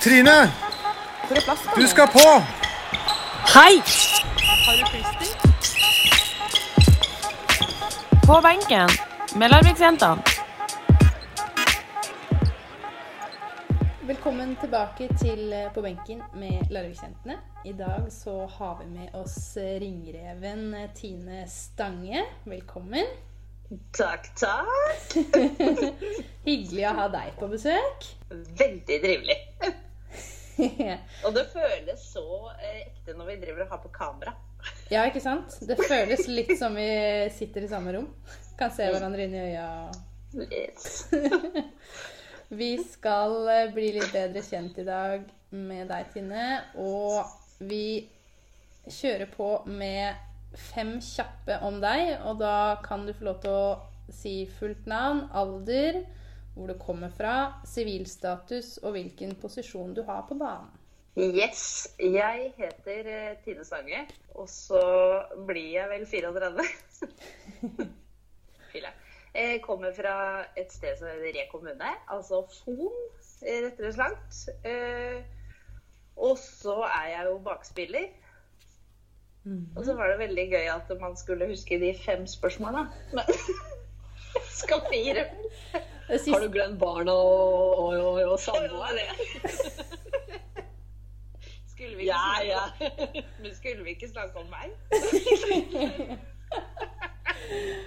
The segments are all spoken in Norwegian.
Trine, Hvor er plassen? du skal på! Hei! Har du klister? På benken med Larviksjentene. Velkommen tilbake til eh, På benken med Larviksjentene. I dag så har vi med oss eh, ringreven eh, Tine Stange. Velkommen. Takk, takk. Hyggelig å ha deg på besøk. Veldig trivelig. Og det føles så eh, ekte når vi driver og har på kamera. ja, ikke sant? Det føles litt som vi sitter i samme rom. Kan se hverandre inn i øya. Yes. Vi skal eh, bli litt bedre kjent i dag med deg, Tine. Og vi kjører på med fem kjappe om deg. Og da kan du få lov til å si fullt navn, alder, hvor du kommer fra, sivilstatus og hvilken posisjon du har på banen. yes. Jeg heter eh, Tine Sange, og så blir jeg vel 34. Fyller. Jeg kommer fra et sted som heter Re kommune, altså Fon, rettere slakt. Eh, og så er jeg jo bakspiller. Og så var det veldig gøy at man skulle huske de fem. Men jeg skal fire. Har du glemt barna og, og, og, og samboer? Skulle vi ikke, Ja, ja. Men skulle vi ikke snakke om meg?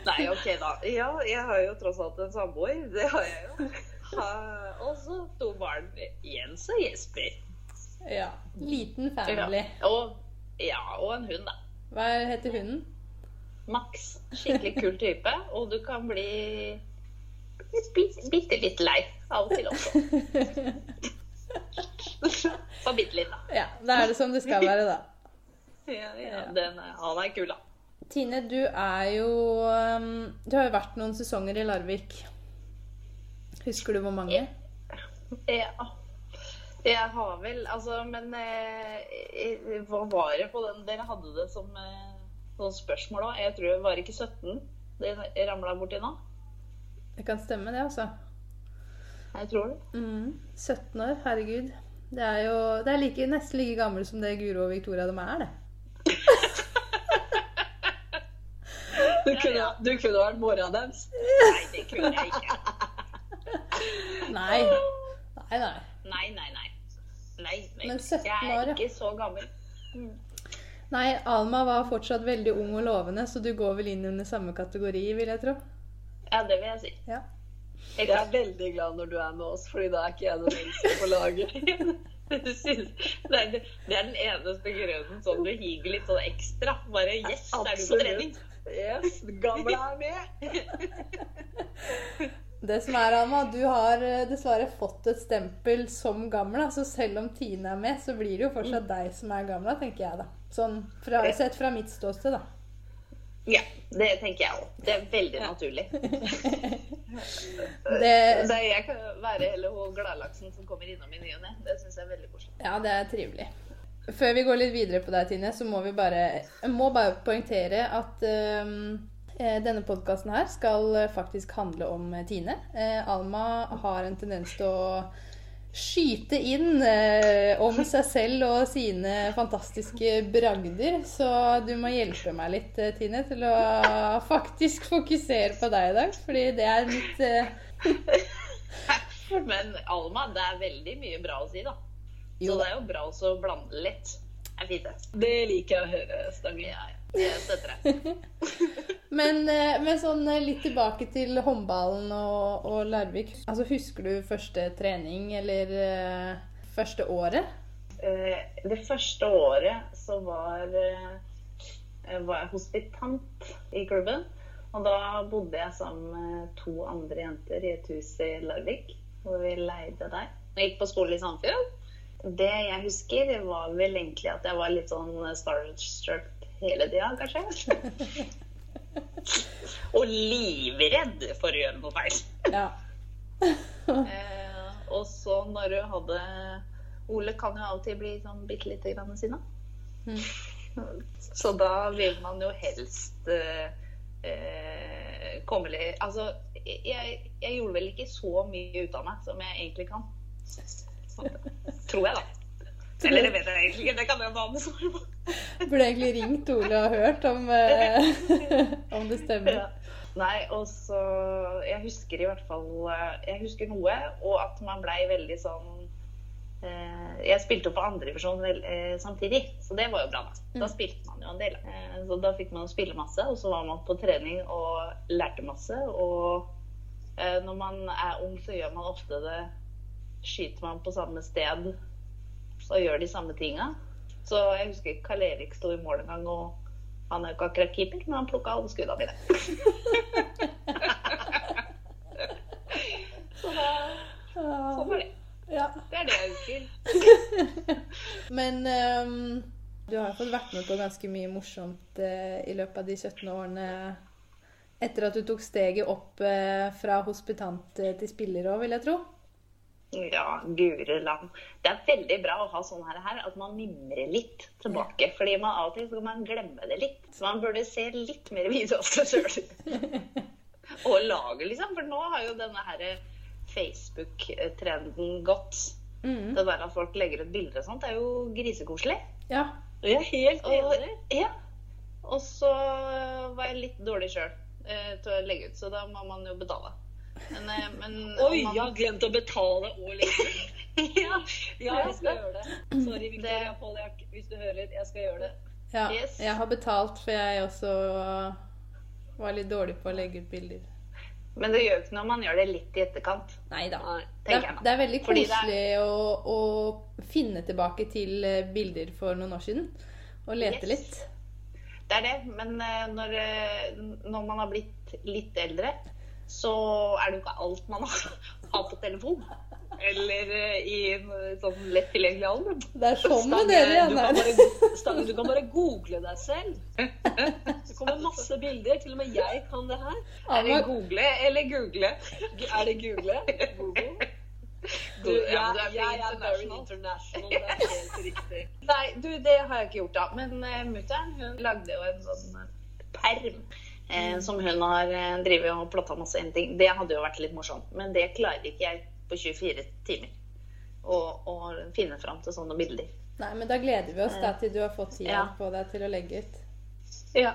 Nei, OK, da. Ja, jeg har jo tross alt en samboer. Det har jeg jo. Og så to barn. Jens og Jesper. ja, liten family. Ja. Og, ja, og en hund, da. Hva heter hunden? Max. Skikkelig kul type. Og du kan bli bitte, litt lei av og til også. Så bitte litt, da. Ja, da er det som det skal være, da. Ja, ja, den, er- han er kul, da. Tine, du er jo um, Du har jo vært noen sesonger i Larvik. Husker du hvor mange? Ja. Jeg har vel Altså, men eh, hva var det på den Dere hadde det som eh, noen spørsmål òg. Jeg tror det var ikke 17 det ramla borti nå. Det kan stemme, det, altså. Jeg tror det. Mm, 17 år, herregud. Det er jo det er like, nesten like gammel som det Guro og Victoria de er, det. Du kunne, du kunne vært mora deres. Nei, det kunne jeg ikke. Nei. Nei, nei. Nei, nei, nei. Nei, nei. Men 17 jeg er ikke så gammel. Nei, Alma var fortsatt veldig ung og lovende, så du går vel inn under samme kategori, vil jeg tro. Ja, det vil jeg si. Ja. Jeg er veldig glad når du er med oss, fordi da er ikke jeg den eldste på laget. Det er, er den eneste grunnen sånn du higer litt sånn ekstra. Bare yes, er du på trening? Yes, gamle er med. Det som er, Alma, du har eh, dessverre fått et stempel som gammel. Så selv om Tine er med, så blir det jo fortsatt deg som er gammel, tenker jeg, da. Sånn fra, sett fra mitt ståsted, da. Ja, det tenker jeg òg. Det er veldig naturlig. Det, Så jeg kan være hele hun gladlaksen som kommer innom i ny og ne. Det syns jeg er veldig koselig. Ja, det er trivelig. Før vi går litt videre på deg, Tine, så må vi bare, må bare poengtere at eh, denne podkasten her skal eh, faktisk handle om eh, Tine. Eh, Alma har en tendens til å skyte inn eh, om seg selv og sine fantastiske bragder. Så du må hjelpe meg litt, eh, Tine, til å faktisk fokusere på deg i dag. Fordi det er mitt eh, Men Alma, det er veldig mye bra å si, da. Så det er jo bra å blande litt. Det er fint, det. Det liker jeg å høre, Stange. Ja, ja. Jeg støtter det. Men, eh, men sånn eh, litt tilbake til håndballen og, og Larvik. Altså, Husker du første trening eller uh, første året? Uh, Det første året så var, uh, var jeg hospitant i klubben. Og da bodde jeg sammen med to andre jenter i et hus i Larvik, hvor vi leide der. Jeg gikk på skole i Sandfjord. Det jeg husker, var vel egentlig at jeg var litt sånn starstruck hele tida, kanskje. Og livredd for å gjøre noe feil. Ja. Eh, og så når du hadde Ole kan jo alltid bli sånn bitte lite grann sinna. Så da vil man jo helst eh, eh, komme litt Altså, jeg, jeg gjorde vel ikke så mye ut av meg som jeg egentlig kan. Tror jeg, da. Eller det vet jeg egentlig ikke. Det kan jeg bare med svare på. Burde egentlig ringt Ole og hørt om, eh, om det stemmer. Ja. Nei, og så Jeg husker i hvert fall eh, Jeg husker noe, og at man blei veldig sånn eh, Jeg spilte jo på andrevisjon eh, samtidig, så det var jo bra. Da Da spilte man jo en del. Eh, så da fikk man spille masse, og så var man på trening og lærte masse. Og eh, når man er ung, så gjør man ofte det Skyter man på samme sted og gjør de samme tinga. Så jeg husker Karl Erik sto i mål en gang, og han er jo ikke akkurat keeper, men han plukka alle skuddene mine. Så da Sånn var det. Ja. Det er det jeg husker. Men um, du har fått vært med på ganske mye morsomt uh, i løpet av de 17 årene etter at du tok steget opp eh, fra hospitant eh, til spiller òg, vil jeg tro. Ja, gure land. Det er veldig bra å ha sånn her, at man mimrer litt tilbake. Fordi man av og til så kan man glemme det litt. Så man burde se litt mer video av seg sjøl. og laget, liksom. For nå har jo denne her Facebook-trenden gått. Mm. Det der at folk legger ut bilder og sånt, er jo grisekoselig. Ja. Jeg er helt Og, enig. ja. og så var jeg litt dårlig sjøl eh, til å legge ut, så da må man jo betale. Men, eh, men Oi, man, jeg har glemt å betale og ja. Ja, jeg skal gjøre det. Sorry, Victoria Poljak, hvis du hører. Jeg skal gjøre det. ja. Yes. Jeg har betalt, for jeg også var litt dårlig på å legge ut bilder. Men det gjør ikke noe om man gjør det litt i etterkant. Nei da. Det er, det er veldig koselig er- å, å finne tilbake til eh, bilder for noen år siden. Og lete Yes. litt. Det er det, men eh, når, når man har blitt litt eldre, så er det jo ikke alt man har, på telefon. Eller eh, i en sånn lett tilgjengelig album. Det er sånn med dere igjen du, kan her. du kan bare google deg selv. Det kommer masse bilder. Til og med jeg kan det her. Er det google eller google? Er det google? Google? Du, Ja, men du er jeg er very international. international. Det er helt riktig. Nei, du, det har jeg ikke gjort, da. Men uh, mutter'n hun lagde jo en sånn eh, perm. Eh, som hun har uh, drevet og plotta masse inn ting. Det hadde jo vært litt morsomt. Men det klarer ikke jeg på 24 timer. Å å finne fram til sånne bilder. Nei, men da gleder vi oss da til du har fått tida Ja. på deg til å legge ut. Ja.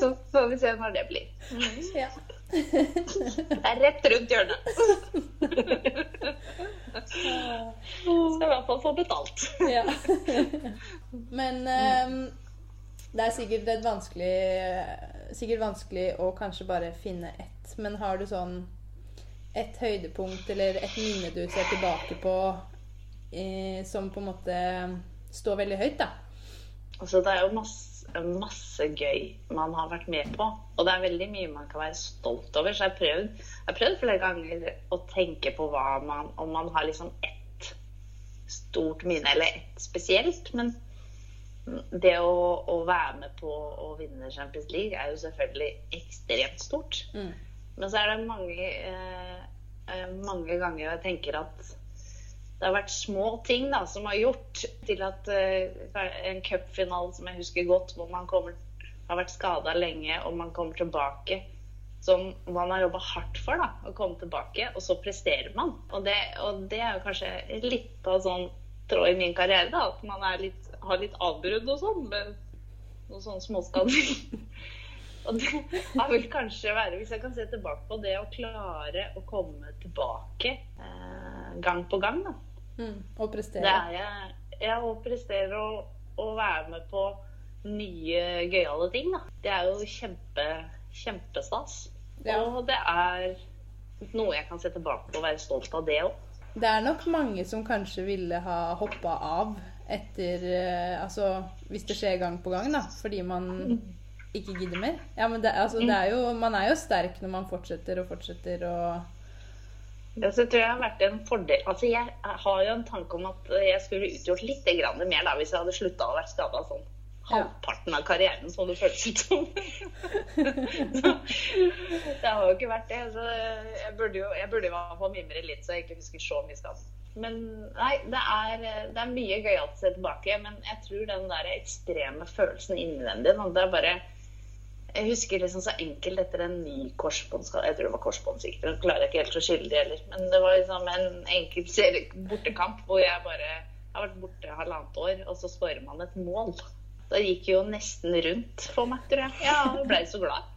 Så får vi se når det blir. Ja. Det er rett rundt hjørnet. Skal i hvert fall få betalt. ja. Men ehm, det er sikkert vanskelig Sikkert vanskelig å kanskje bare finne ett. Men har du sånn et høydepunkt eller et minne du ser tilbake på eh, som på en måte står veldig høyt, da? Altså, det er jo masse, masse gøy man har vært med på. Og det er veldig mye man kan være stolt over. Så jeg har prøvd, prøvd flere ganger å tenke på hva man, om man har liksom ett stort minne, eller ett spesielt. Men det å, å være med på å vinne Champions League er jo selvfølgelig ekstremt stort. Mm. Men så er det mange, eh, eh, mange ganger jeg tenker at det har vært små ting da, som har gjort til at eh, en cupfinale som jeg husker godt, hvor man kommer, har vært skada lenge og man kommer tilbake, som man har jobba hardt for da, å komme tilbake, og så presterer man. Og det, og det er jo kanskje litt av sånn tråd i min karriere, da, at man er litt, har litt avbrudd og sånn, med noen sånne småskader. Og det har vel kanskje være, hvis jeg kan se tilbake på det å klare å komme tilbake eh, gang på gang, da. Mm. Og Det prestere. er jeg. Jeg å prestere og, og være med på nye gøyale ting, da. Det er jo kjempe, kjempestas. Ja. Og det er noe jeg kan se tilbake på og være stolt av det òg. Det er nok mange som kanskje ville ha hoppa av etter eh, Altså hvis det skjer gang på gang, da. Fordi man ikke gidder mer. Ja, men det, altså, det er jo, man er jo sterk når man fortsetter og fortsetter og Ja, så tror jeg har vært en fordel Altså, jeg har jo en tanke om at jeg skulle utgjort litt grann mer da, hvis jeg hadde slutta å være skada sånn halvparten av karrieren, som det føles ut som. Det har jo ikke vært det. Så jeg burde jo jeg burde i hvert fall mimre litt, så jeg ikke husker så mye skade. Men nei, det er, det er mye gøyalt å se tilbake. Men jeg tror den der ekstreme følelsen innvendig nå, Det er bare jeg husker liksom så enkelt etter en ny korsbåndskade Jeg tror det var korsbånd, sikkert. Jeg klarer ikke helt å skille det heller. Men det var liksom en enkel bortekamp hvor jeg bare Jeg har vært borte halvannet år, og så skårer man et mål. Da gikk jo nesten rundt for meg, tror jeg. Ja, jeg blei så glad.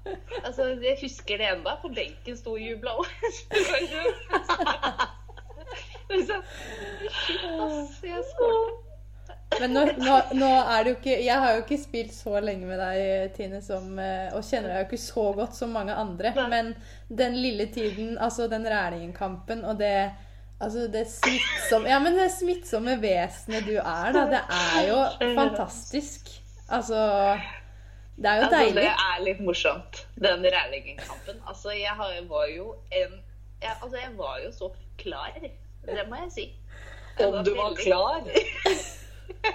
Altså, Jeg husker det enda. På benken sto og jubla òg. Shit, ass. Jeg. Men nå, nå, nå er det jo ikke Jeg har jo ikke spilt så lenge med deg, Tine, som, eh, og kjenner deg jo ikke så godt som mange andre. Men den lille tiden, altså den Rælingen-kampen og det Altså det smittsomme Ja, men det smittsomme vesenet du er, da. Det er jo fantastisk. Altså Det er jo Altså, deilig. det er litt morsomt, den Rælingen-kampen. Altså, jeg var jo en jeg, Altså, jeg var jo så klar. Det må jeg si. Jeg Om du var veldig- klar?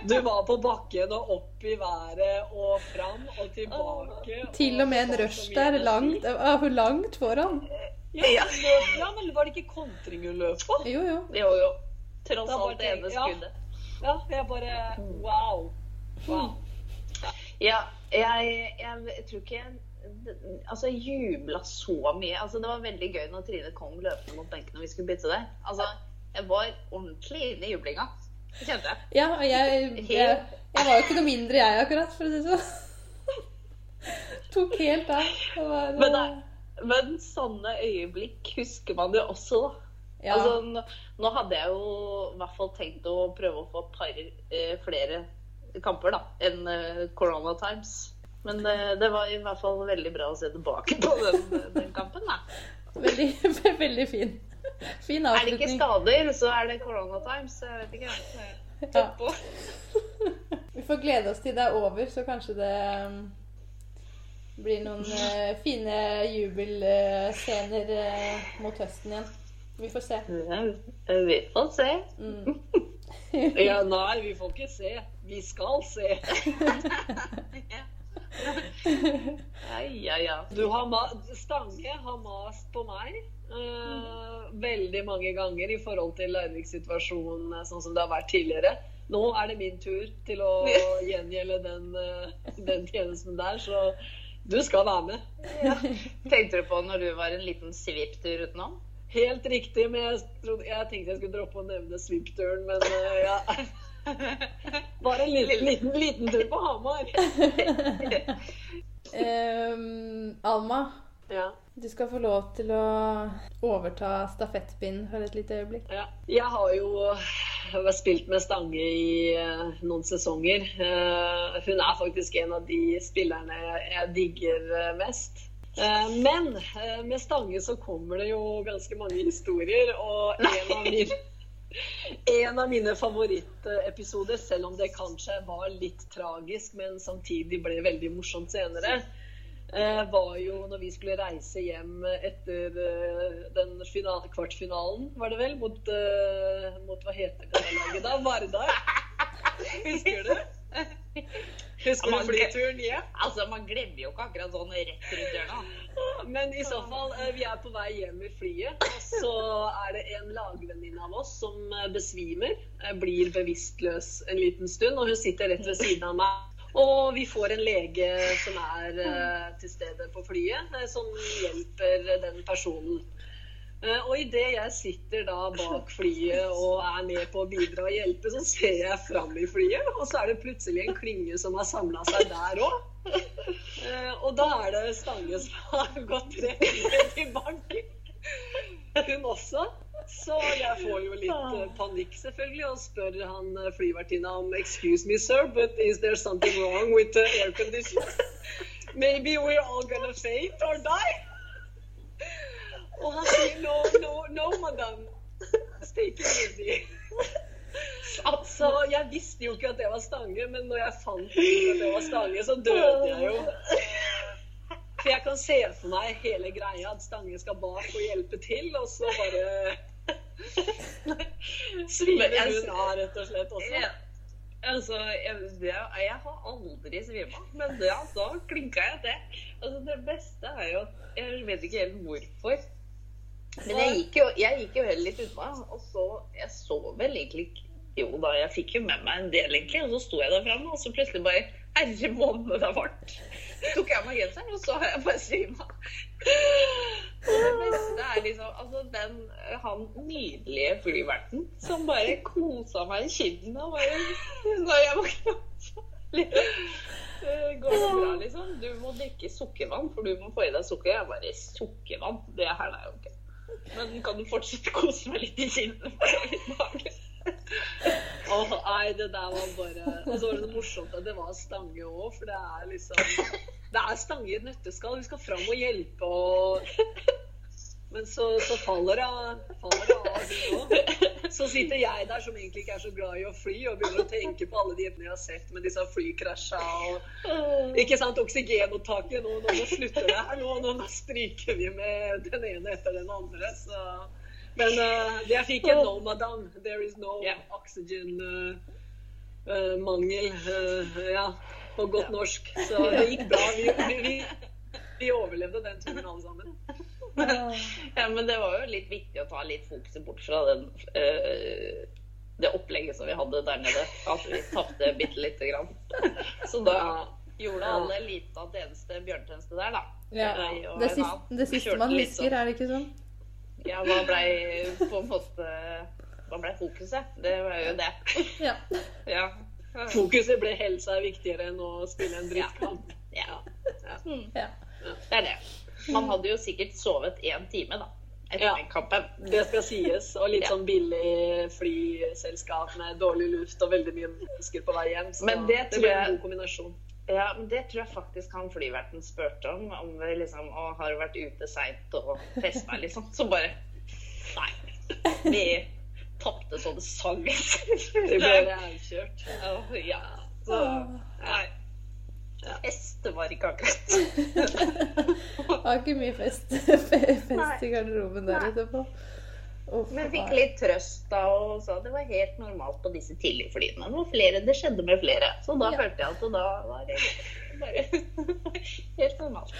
Du var på bakken og opp i været og fram og tilbake. Til og med en det rush der, langt, langt foran. Ja, men- ja, men var det ikke kontring hun løp på? Jo, jo. Jo, jo. Tross alt det ene skuddet. ja. Ja, jeg bare Wow. wow. Ja, jeg, jeg tror ikke jeg altså, jubla så mye. Altså, det var veldig gøy når Trine kom løpende mot benken og vi skulle bytte der. Altså, jeg var ordentlig inne i jublinga. Kjente jeg. Ja, og jeg, jeg, jeg var jo ikke noe mindre jeg akkurat, for å si det sånn. Tok helt av. Var, Men, det- men sånne øyeblikk husker man jo også, da. ja. Altså, nå, nå hadde jeg jo i hvert fall tenkt å prøve å få par eh, flere kamper da, enn eh, Corona Times. Men det, det var i hvert fall veldig bra å se tilbake på den, den kampen. da. Veldig, veldig fin. Fin Er det ikke skader, så er det Corona Times. Jeg vet ikke. Ja. Vi får glede oss til det er over, så kanskje det um, blir noen eh, fine jubelscener eh, mot høsten igjen. Vi får se. Vi får se. Mm. Ja, nei, vi får ikke se. Vi skal se. Ja, ja, ja. Du har ma Stange har mast på meg eh, veldig mange ganger i forhold til Larvik-situasjonen eh, sånn som det har vært tidligere. Nå er det min tur til å gjengjelde den, uh, den tjenesten der, så du skal være med. Tenkte du på når du var en liten svipptur utenom? Helt riktig, men jeg, trodde, jeg tenkte jeg skulle droppe å nevne svippturen, men uh, ja. Bare en liten, liten, liten tur på Hamar. Um, Alma, Ja. du skal få lov til å overta stafettpinnen for et lite øyeblikk. Ja. Jeg har jo spilt med Stange i øh, noen sesonger. Eh, hun er faktisk en av de spillerne jeg digger øh, mest. Eh, men eh, med Stange så kommer det jo ganske mange historier, og en av mine en av mine favorittepisoder, selv om det kanskje var litt tragisk, men samtidig ble veldig morsomt senere, eh, var jo når vi skulle reise hjem etter eh, den finale, kvartfinalen, var det vel, mot, eh, mot hva heter det laget da? Vardar. Husker du? Husker du flyturen hjem? Altså, Man glemmer jo ikke akkurat sånn rett rundt hjørnet. Men i så fall, eh, vi er på vei hjem i flyet, og så er det en lagvenninne av oss som eh, besvimer, eh, blir bevisstløs en liten stund, og hun sitter rett ved siden av meg. Og vi får en lege som er eh, til stede på flyet, eh, som hjelper den personen. Eh, Og idet jeg sitter da bak flyet og er med på å bidra og hjelpe, så ser jeg fram i flyet, og så er det plutselig en klynge som har samla seg der òg. Og da er det Stange som har gått rett ned i banken. Hun også. Så jeg får jo litt eh, panikk selvfølgelig og spør han eh, flyvertinna om Excuse me, sir, but is there something wrong with the air? Maybe we're all gonna faint or die? Og han sier no, no, no, madam. Take it easy. Altså, jeg visste jo ikke at det var Stange, men når jeg fant ut at det var Stange, så døde jeg jo. For jeg kan se for meg hele greia, at Stange skal bak og hjelpe til, og så bare svimer jeg- hun av, rett og slett også. Ja. Altså, jeg, det, jeg har aldri svima, men ja, da klinka jeg til. Altså, det beste er jo at Jeg vet ikke helt hvorfor. Men jeg gikk jo, jeg gikk jo heller litt unna. og så Jeg så vel egentlig ikke Jo da, jeg fikk jo med meg en del, egentlig. Og så sto jeg der framme, og så plutselig bare Herre måne, det er varmt. tok jeg av meg genseren, og så har jeg bare svima. Det er liksom altså den, han nydelige flyverten som bare kosa meg i kinnet og bare Når jeg våkna «Eh, Går det bra, liksom? Du må drikke sukkervann, for du må få i deg sukker. Jeg bare Sukkervann? Det her er jo ikke Men kan du fortsette å kose meg litt i kinnet litt behagelig? Åh, nei, det der var bare Og så var det morsomt at det var Stange òg, for det er liksom Det er Stange i et nøtteskall. Vi skal fram og hjelpe og Men så, så faller det av, det òg. Så sitter jeg der som egentlig ikke er så glad i å fly, og begynner å tenke på alle de jentene jeg har sett med disse flykrasja og Ikke sant, oksygenopptaket. Nå, nå, nå slutter det her. Nå, nå, nå stryker vi med den ene etter den andre. Så men uh, jeg fikk en no, madam. There is no Yeah. oxygen uh, uh, mangel. uh, ja, på godt norsk. Så det gikk bra. Vi, vi, vi, vi overlevde den turen alle sammen. Ja, men det var jo litt viktig å ta litt fokuset bort fra den, eh, det opplegget som vi hadde der nede. At vi tapte bitte lite grann. Så da gjorde alle lita tjeneste bjørnetjeneste der, da. Ja. Og Det, siste, annen det siste man husker, sånn- er det ikke sånn? Ja, hva blei på en måte Hva blei fokuset? Det var jo det. Ja. Ja. Fokuset ble helsa er viktigere enn å spille en drittkamp. ja. Ja. ja. Det er det. Man hadde jo sikkert sovet én time, da. Etter Ja. den kampen. Det skal sies. Og litt sånn billig flyselskap med dårlig luft og veldig mye mennesker på vei hjem. Så Men det tror ble en god kombinasjon. Ja, men det tror jeg faktisk han flyverten spurte om. Om vi liksom å, har vært ute seint og festa, liksom. Så bare Nei. Vi tapte så det sang. Vi ble rævkjørt. Ja. Så Nei. Fest var ikke akkurat. Har ikke mye fest, fest i garderoben der etterpå. Men fikk litt trøst da og sa det var helt normalt på disse tidligflyene. Det var flere, det skjedde med flere. Så da Ja. følte jeg at da var det bare helt normalt.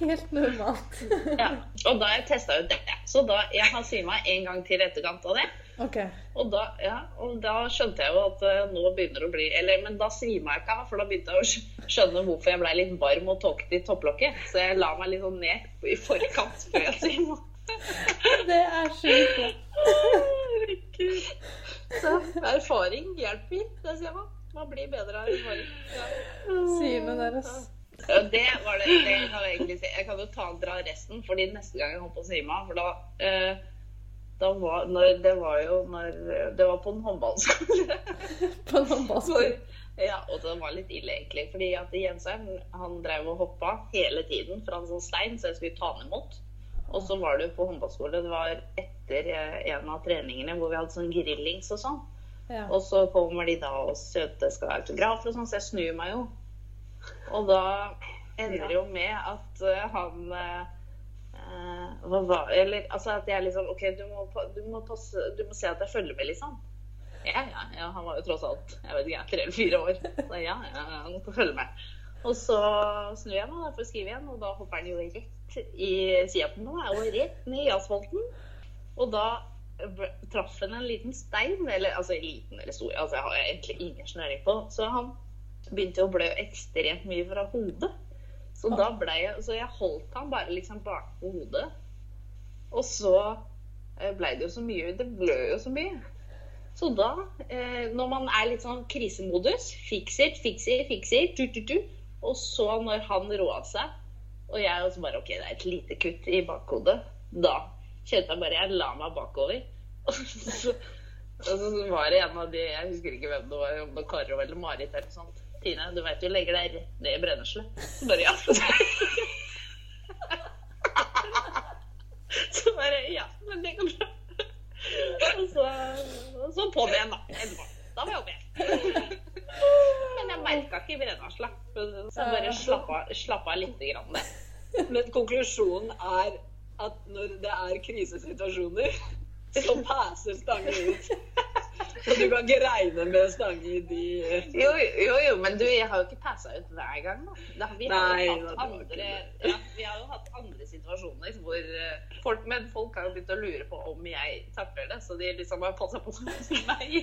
Helt normalt. Ja. Og da har jeg testa ut det. Så da, jeg har svima en gang til i etterkant av det. OK. Og da, ja, og da skjønte jeg jo at eh, nå begynner det å bli Eller, men da svima jeg ikke av, for da begynte jeg å skjønne hvorfor jeg blei litt varm og tåkete i topplokket. Så jeg la meg litt sånn ned i forkant før jeg svima. Det er sjukt. Så erfaring hjelper, det sier man. Man blir bedre av erfaring. Ja. Synet deres. Ja, det var det, det kan jeg egentlig si. Jeg kan jo ta dra resten, fordi neste gang jeg holdt på å svime av For da, eh, var når, Det var jo når Det var på en håndballskole. På en håndballskole. Ja, og det var litt ille, egentlig. Fordi at Jensheim han drev og hoppa hele tiden fra en sånn stein, så jeg skulle ta han imot. Og så var det på håndballskole. Det var etter eh, en av treningene hvor vi hadde sånn grillings og sånn. Ja. Og så kommer de da og søte skal ha autografer og sånn, så jeg snur meg jo. Og da ender det jo med at eh, han eh, eh, hva var, Eller altså at jeg liksom OK, du må, du må, passe, du må se at jeg følger med, liksom. Ja, ja, ja, han var jo tross alt jeg vet ikke, tre eller fire år. Så ja, ja, han må følge med. Og så snur jeg meg da for å skrive igjen, og da hopper han jo rett i sida på meg, og rett ned i asfalten. Og da traff han en liten stein, eller altså liten eller stor, altså jeg har egentlig ingen snøring på. Så han begynte å blø ekstremt mye fra hodet. Så da ble jeg, så jeg holdt han bare liksom bakpå hodet. Og så eh, ble det jo så mye, det ble jo så mye. Så da, eh, når man er litt sånn krisemodus, Fikser, fikser, fikser. tu, tu, tu. Og så når han roa seg, og jeg også bare, ok, det er et lite kutt i bakhodet, da kjente jeg bare, jeg la meg bakover. Og så, og så var det en av de, jeg husker ikke hvem det var, om det var Karo eller Marit eller sånt. Tine, du vet du legger deg rett ned i brenneslet. Så bare, ja. Så bare, ja, men det går bra. Og så, og så på det igjen, da. Da var jeg oppe igjen. Men jeg merka ikke brennesla. Så jeg bare slappa, slappa lite grann. Men konklusjonen er at når det er krisesituasjoner, så passer Stange ut. Så du kan ikke regne med Stange i de Jo, jo, jo, men du, jeg har jo ikke passa ut hver gang, da. da vi, har Nei, jo hatt andre, ja, vi har jo hatt andre situasjoner hvor eh, folk, Men folk har jo begynt å lure på om jeg takler det, så de liksom har passa på meg.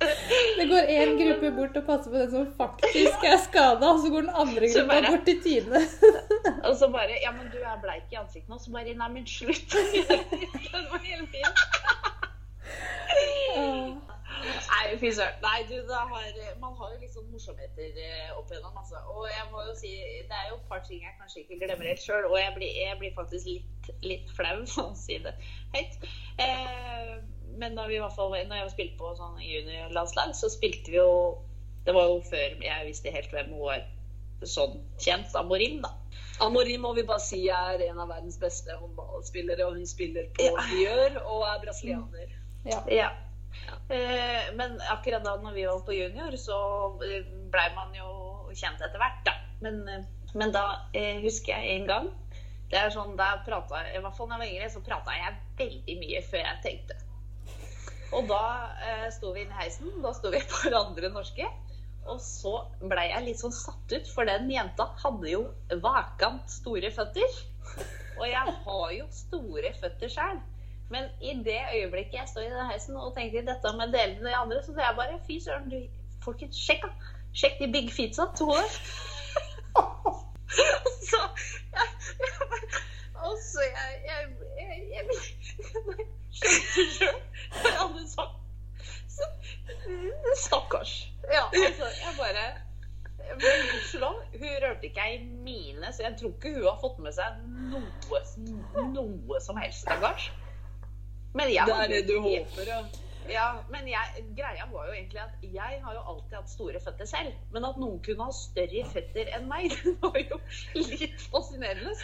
Det går én gruppe bort og passer på den som faktisk er skada, og så går den andre gruppa bare- bort til Tine. Og så bare Ja, men du er bleik i ansiktet nå. Så bare Nei, men slutt. Den var helt fin. Nei, fy søren. Nei, du, har, man har jo sånn morsomheter eh, opp igjennom, altså. Og jeg må jo si, det er jo et par ting jeg kanskje ikke glemmer helt sjøl, og jeg blir, jeg blir faktisk litt, litt flau for å si det høyt. Eh, men da vi i hvert fall, når jeg spilte på sånn juniorlandslag, så spilte vi jo Det var jo før jeg visste helt hvem hun var sånn kjent, Amorim, da. Amorim må vi bare si er en av verdens beste håndballspillere, og hun spiller på Ja. Gjør og er brasilianer. Ja. Eh, men akkurat da når vi var på junior, så eh, blei man jo kjent etter hvert, da. Men, eh, men da eh, husker jeg en gang det er sånn, da prata I hvert fall da jeg var yngre, så prata jeg veldig mye før jeg tenkte. Og da eh, sto vi inne i heisen. Da sto vi på andre norske. Og så blei jeg litt sånn satt ut, for den jenta hadde jo vakant store føtter. Og jeg har jo store føtter sjøl. Men i det øyeblikket jeg står i den heisen og tenker dette med delene dele med de andre, så sier jeg bare fy søren, du folkens, sjekk da. Sjekk de big feetsa to år. så jeg, jeg, Og jeg jeg, jeg, jeg, jeg hva jeg hadde sagt. Så, stakkars. Ja, altså, jeg bare gudskjelov, hun rørte ikke ei mine, så jeg tror ikke hun har fått med seg noe, noe som helst, stakkars. Men jeg Det er det du håper, ja. Ja, men jeg, greia var jo egentlig at jeg har jo alltid hatt store føtter selv. Men at noen kunne ha større føtter enn meg, det var jo litt fascinerende.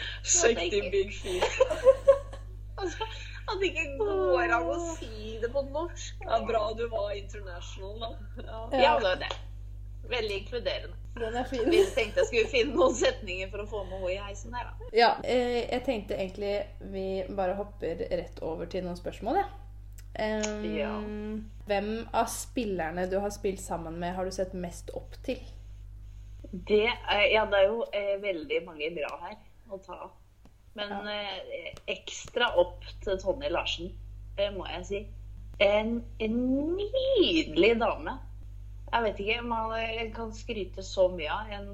De big feet. Altså, at det ikke går an å si det på norsk. Ja, bra du var international, da. Ja. Ja, det var det. Veldig inkluderende. Den er fin. Vi tenkte jeg skulle finne noen setninger for å få med henne i heisen her, da. Ja, eh, jeg tenkte egentlig vi bare hopper rett over til noen spørsmål, jeg. Ja. Hvem av spillerne du har spilt sammen med, har du sett mest opp til? Det er, ja, det er jo eh, veldig mange bra her å ta av. Men eh, ekstra opp til Tonje Larsen, det må jeg si. En, en nydelig dame. Jeg vet ikke man kan skryte så mye av. En,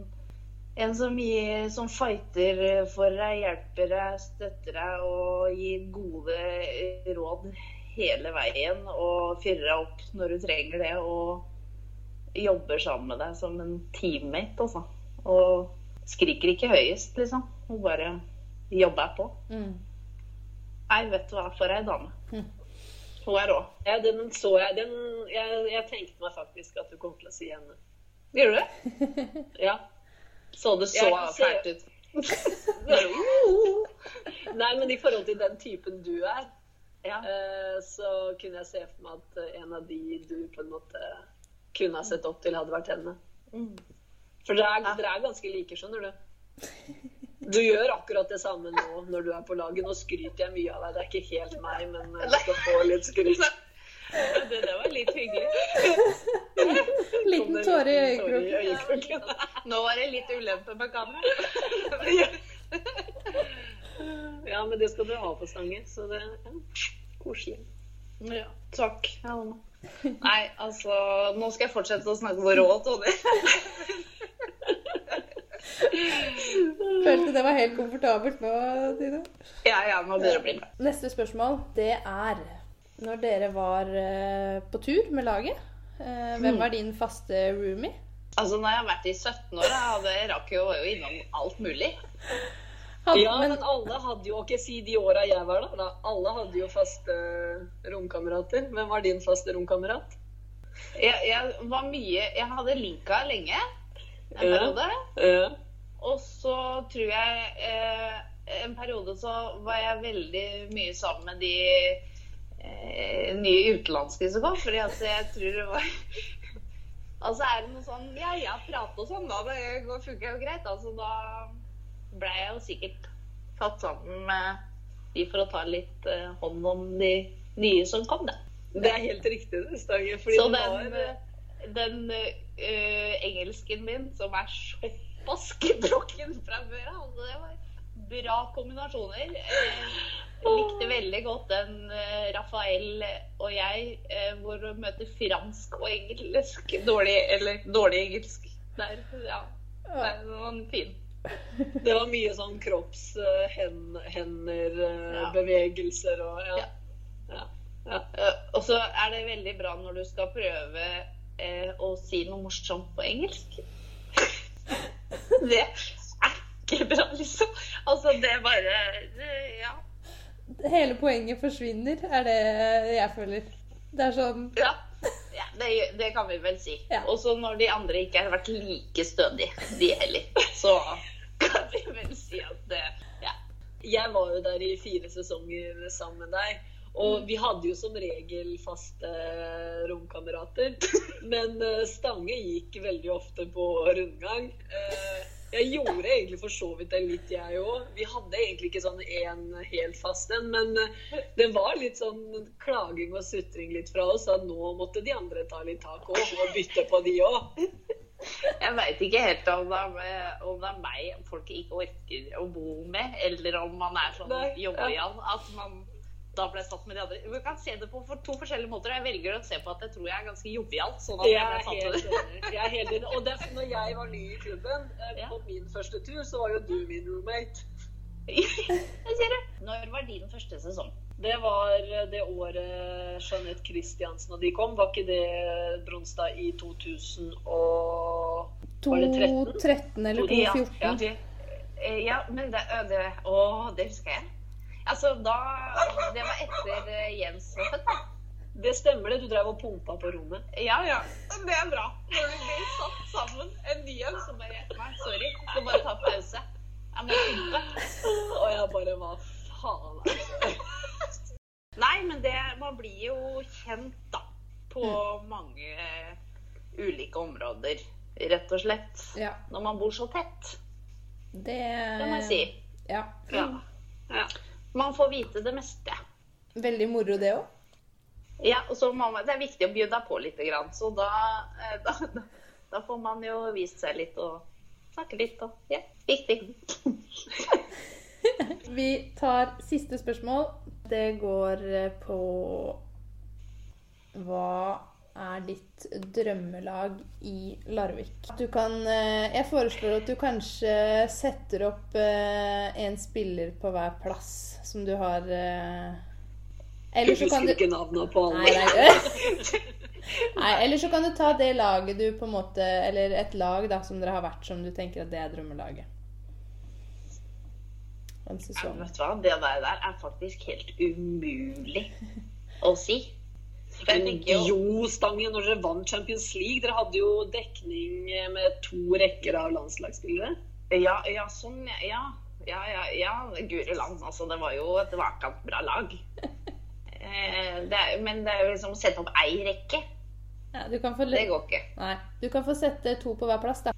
en som, gir, som fighter for deg, hjelper deg, støtter deg og gir gode råd hele veien. Og fyrer deg opp når du trenger det. Og jobber sammen med deg som en teammate, altså. Og skriker ikke høyest, liksom. Hun bare jobber på. Mm. Nei, vet du hva, for ei dame. Mm. Hun er rå. Ja, den så jeg. Den, jeg. Jeg tenkte meg faktisk at du kom til å si henne. Gjør du det? Ja. Så det så fælt ut. Nei, men i forhold til den typen du er, Ja. eh, så kunne jeg se for meg at eh, en av de du på en måte kunne ha sett opp til, hadde vært henne. Mm. For dere er, dere er ganske like, skjønner du. Du gjør akkurat det samme nå når du er på laget. Nå skryter jeg mye av deg. Det er ikke helt meg, men jeg skal få litt skryt. Det der var litt hyggelig. Liten tåre i øyekroken. Nå var det litt ulempe med kamera. Ja, men det skal du ha på stangen, så det er ja, koselig. Ja, takk. Ja, Nei, altså Nå skal jeg fortsette å snakke på råd, Tonje. Følte det var helt komfortabelt nå, Tine. Ja, ja, nå begynner det å bli bra. Neste spørsmål, det er Når dere var eh, på tur med laget, eh, hvem var din faste roomie? Altså, når jeg har vært i 17 år, da jeg rakk jo innom alt mulig. Hadde, Ja, men, men alle hadde jo ikke si de åra jeg var der, da. Alle hadde jo faste romkamerater. Hvem var din faste romkamerat? Jeg, jeg var mye Jeg hadde Linka lenge en Ja. periode. Ja. Og så tror jeg eh, En periode så var jeg veldig mye sammen med de eh, nye utenlandske som kom. Fordi at jeg tror det var Altså er det noe sånn Ja, ja, prate og sånn, da. Det funker jo greit. Altså da ble jeg jo sikkert tatt sammen med de for å ta litt eh, hånd om de nye som kom, da. Det er helt riktig, det, Stange. Fordi Så den, var den uh, engelsken min, som er såpass gebrokken fra før av, altså det var bra kombinasjoner. Jeg likte veldig godt den uh, Rafael og jeg, uh, hvor vi møter fransk og engelsk. Dårlig, eller dårlig engelsk. Der, ja. Den var fin. Det var mye sånn kroppshender, Ja. bevegelser og ja. Ja. ja. Eh, Og så er det veldig bra når du skal prøve eh, å si noe morsomt på engelsk. Det er ikke bra, liksom. Altså, det er bare det, Ja. Hele poenget forsvinner, er det jeg føler. Det er sånn ja. ja det, det kan vi vel si. Ja. Og så når de andre ikke har vært like stødige, de heller, så kan vi vel si at det Ja. Jeg var jo der i fire sesonger sammen med deg. Og vi hadde jo som regel faste romkamerater. Men eh, Stange gikk veldig ofte på rundgang. Eh, Jeg gjorde egentlig for så vidt det litt, jeg òg. Vi hadde egentlig ikke sånn én helt fast en, men eh, det var litt sånn klaging og sutring litt fra oss at nå måtte de andre ta litt tak òg, og bytte på de òg. Jeg veit ikke helt om det, er, om det er meg folk ikke orker å bo med, eller om man er sånn ja. jovial at man da ble satt med de andre. Vi kan se det på for to forskjellige måter. Jeg velger å se på at jeg tror jeg er ganske jovial. sånn at Jeg jeg ble satt helt med det. Jeg er helt enig. Og derfor, når jeg var ny i klubben, eh, på min første tur, så var jo du min roommate. Jeg ser det. Når var din første sesong? Det var eh, det året Jeanette Christiansen og de kom. Var ikke det Bronstad i 2000 og Var det 13? 2.13 eller Ja, ja. Eh, ja, men det, ø, det Å, det husker jeg. Altså, da Det var etter eh, Jens var født, da. Det stemmer det. Du drev og pumpa på rommet. Ja, ja. Det er bra. Når vi blir satt sammen en ny en, så bare Nei, sorry. Jeg skal bare ta pause. Jeg må pumpe. Og jeg bare Hva faen er det? Nei, men det Man blir jo kjent, da. På mange eh, ulike områder, rett og slett. Ja, Når man bor så tett. det Det må jeg si. Ja. Ja. Ja. Man får vite det meste. Veldig moro, det òg. Ja, og så må man, Det er viktig å bjuda på litt, grann, så da, eh, da, da, da får man jo vist seg litt og snakke litt. Og, ja, viktig. Vi tar siste spørsmål. Det går eh, på Hva er ditt drømmelag i Larvik? Du kan eh, Jeg foreslår at du kanskje setter opp eh, en spiller på hver plass som du har Eller så kan du ikke navnet på alle. Nei, nei. Nei, eller så kan du ta det laget du på en måte Eller et lag da som dere har vært som du tenker at det er drømmelaget. En sesong. vet du hva, Det der, der er faktisk helt umulig å si. For jeg Men tenker jo jo, Stangen, når dere vant Champions League Dere hadde jo dekning med to rekker av landslagsspillere. Ja, ja sånn, ja. Ja, ja, ja. Guri land. Altså, det var jo et vakant bra lag. Eh, det er, men det er jo liksom å sette opp ei rekke. Ja, du, kan få, Det går ikke. nei, du kan få sette to på hver plass, da.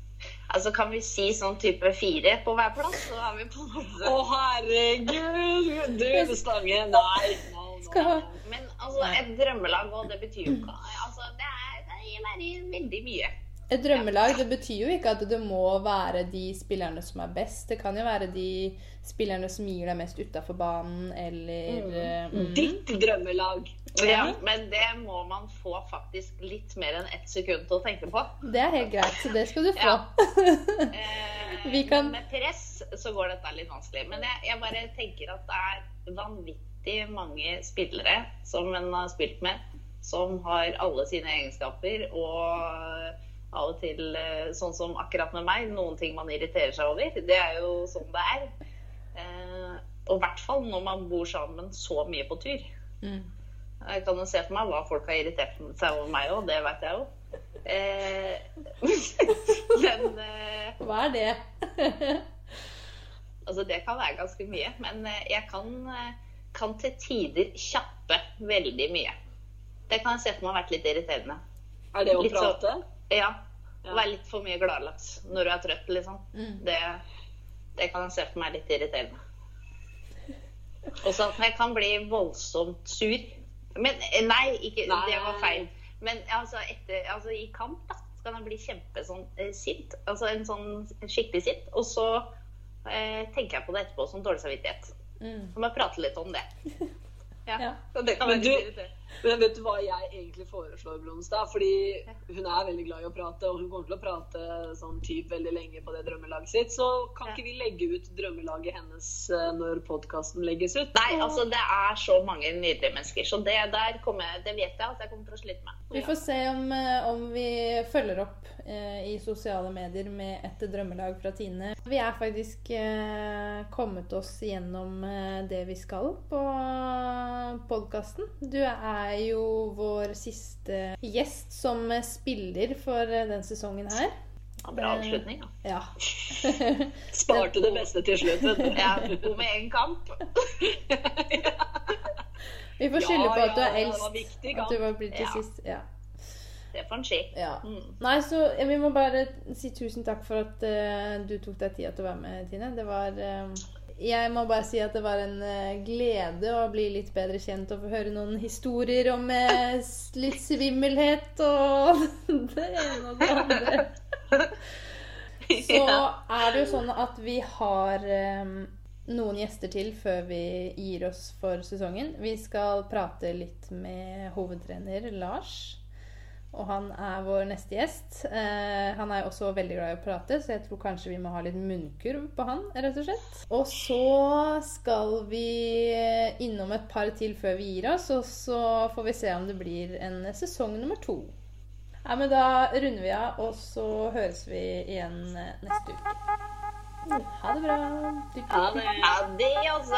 Altså, Kan vi si sånn type fire på hver plass? Så har vi på en Å, måte herregud! Du, Stange. Nei. No, no. Men altså, et drømmelag, og det betyr jo ikke altså, Det er, det er veldig mye. Et drømmelag det betyr jo ikke at det må være de spillerne som er best. Det kan jo være de spillerne som gir deg mest utafor banen, eller mm. mm. Ditt drømmelag. Ja, men det må man få faktisk litt mer enn ett sekund til å tenke på. Det er helt greit, så det skal du få. Ja. Eh, Vi kan- Med press så går dette litt vanskelig. Men jeg, jeg bare tenker at det er vanvittig mange spillere som en har spilt med, som har alle sine egenskaper. Og av og til, eh, sånn som akkurat med meg, noen ting man irriterer seg over. Det er jo sånn det er. Eh, og i hvert fall når man bor sammen så mye på tur. Mm. Jeg kan jo se for meg hva folk har irritert seg over meg òg, det vet jeg jo. Eh, men Hva er det? altså, det kan være ganske mye. Men jeg kan, kan til tider kjappe veldig mye. Det kan jeg se for meg har vært litt irriterende. Er det å Litt så- prate? Ja. Å Være litt for mye gladlaks når du er trøtt, liksom. Mm. Det, det kan jeg se for meg litt irriterende. Og så at jeg kan bli voldsomt sur. Men nei, ikke, Nei. det var feil. Men altså, etter, altså, i kamp da, så kan jeg bli kjempesint. sånn eh, sint. Altså en sånn skikkelig sint. Og så eh, tenker jeg på det etterpå som dårlig samvittighet. Mm. Så må jeg prate litt om det. Ja. Ja. Det kan Men være du- litt irriterende. Men vet du hva jeg egentlig foreslår, Blomstad? Fordi hun er veldig glad i å prate, og hun kommer til å prate sånn typ veldig lenge på det drømmelaget sitt. Så kan ikke vi legge ut drømmelaget hennes eh, når podkasten legges ut? Nei, altså det er så mange nydelige mennesker, så det der kommer det vet jeg at jeg kommer til å slite med. Vi får se om, eh, om vi følger opp eh, i sosiale medier med et drømmelag fra Tine. Vi er faktisk eh, kommet oss gjennom eh, det vi skal på podkasten. Du er jo vår siste gjest som spiller for den sesongen her. Ja, bra avslutning, da. Ja. Sparte det beste til slutt. Ja, to med én kamp. Vi får skylde på at du er eldst. At du var blitt til sist. Ja. Det får en si. Ja. Mm. Nei, så vi må bare si tusen takk for at uh, du tok deg tida til å være med, Tine. Det var eh, Jeg må bare si at det var en eh, glede å bli litt bedre kjent og få høre noen historier om eh, litt svimmelhet og det ene og det andre. Så er det jo sånn at vi har eh, noen gjester til før vi gir oss for sesongen. Vi skal prate litt med hovedtrener Lars. Og han er vår neste gjest. Eh, han er også veldig glad i å prate, så jeg tror kanskje vi må ha litt munnkurv på han, rett og slett. Og så skal vi innom et par til før vi gir oss, og så får vi se om det blir en sesong nummer to. Ja, men da runder vi av, og så høres vi igjen neste uke. Ha det bra. Ha det. Adios!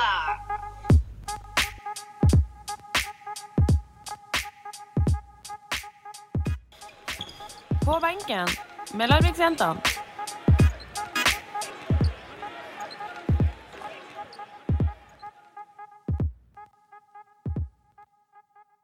På benken med Larviksjentene.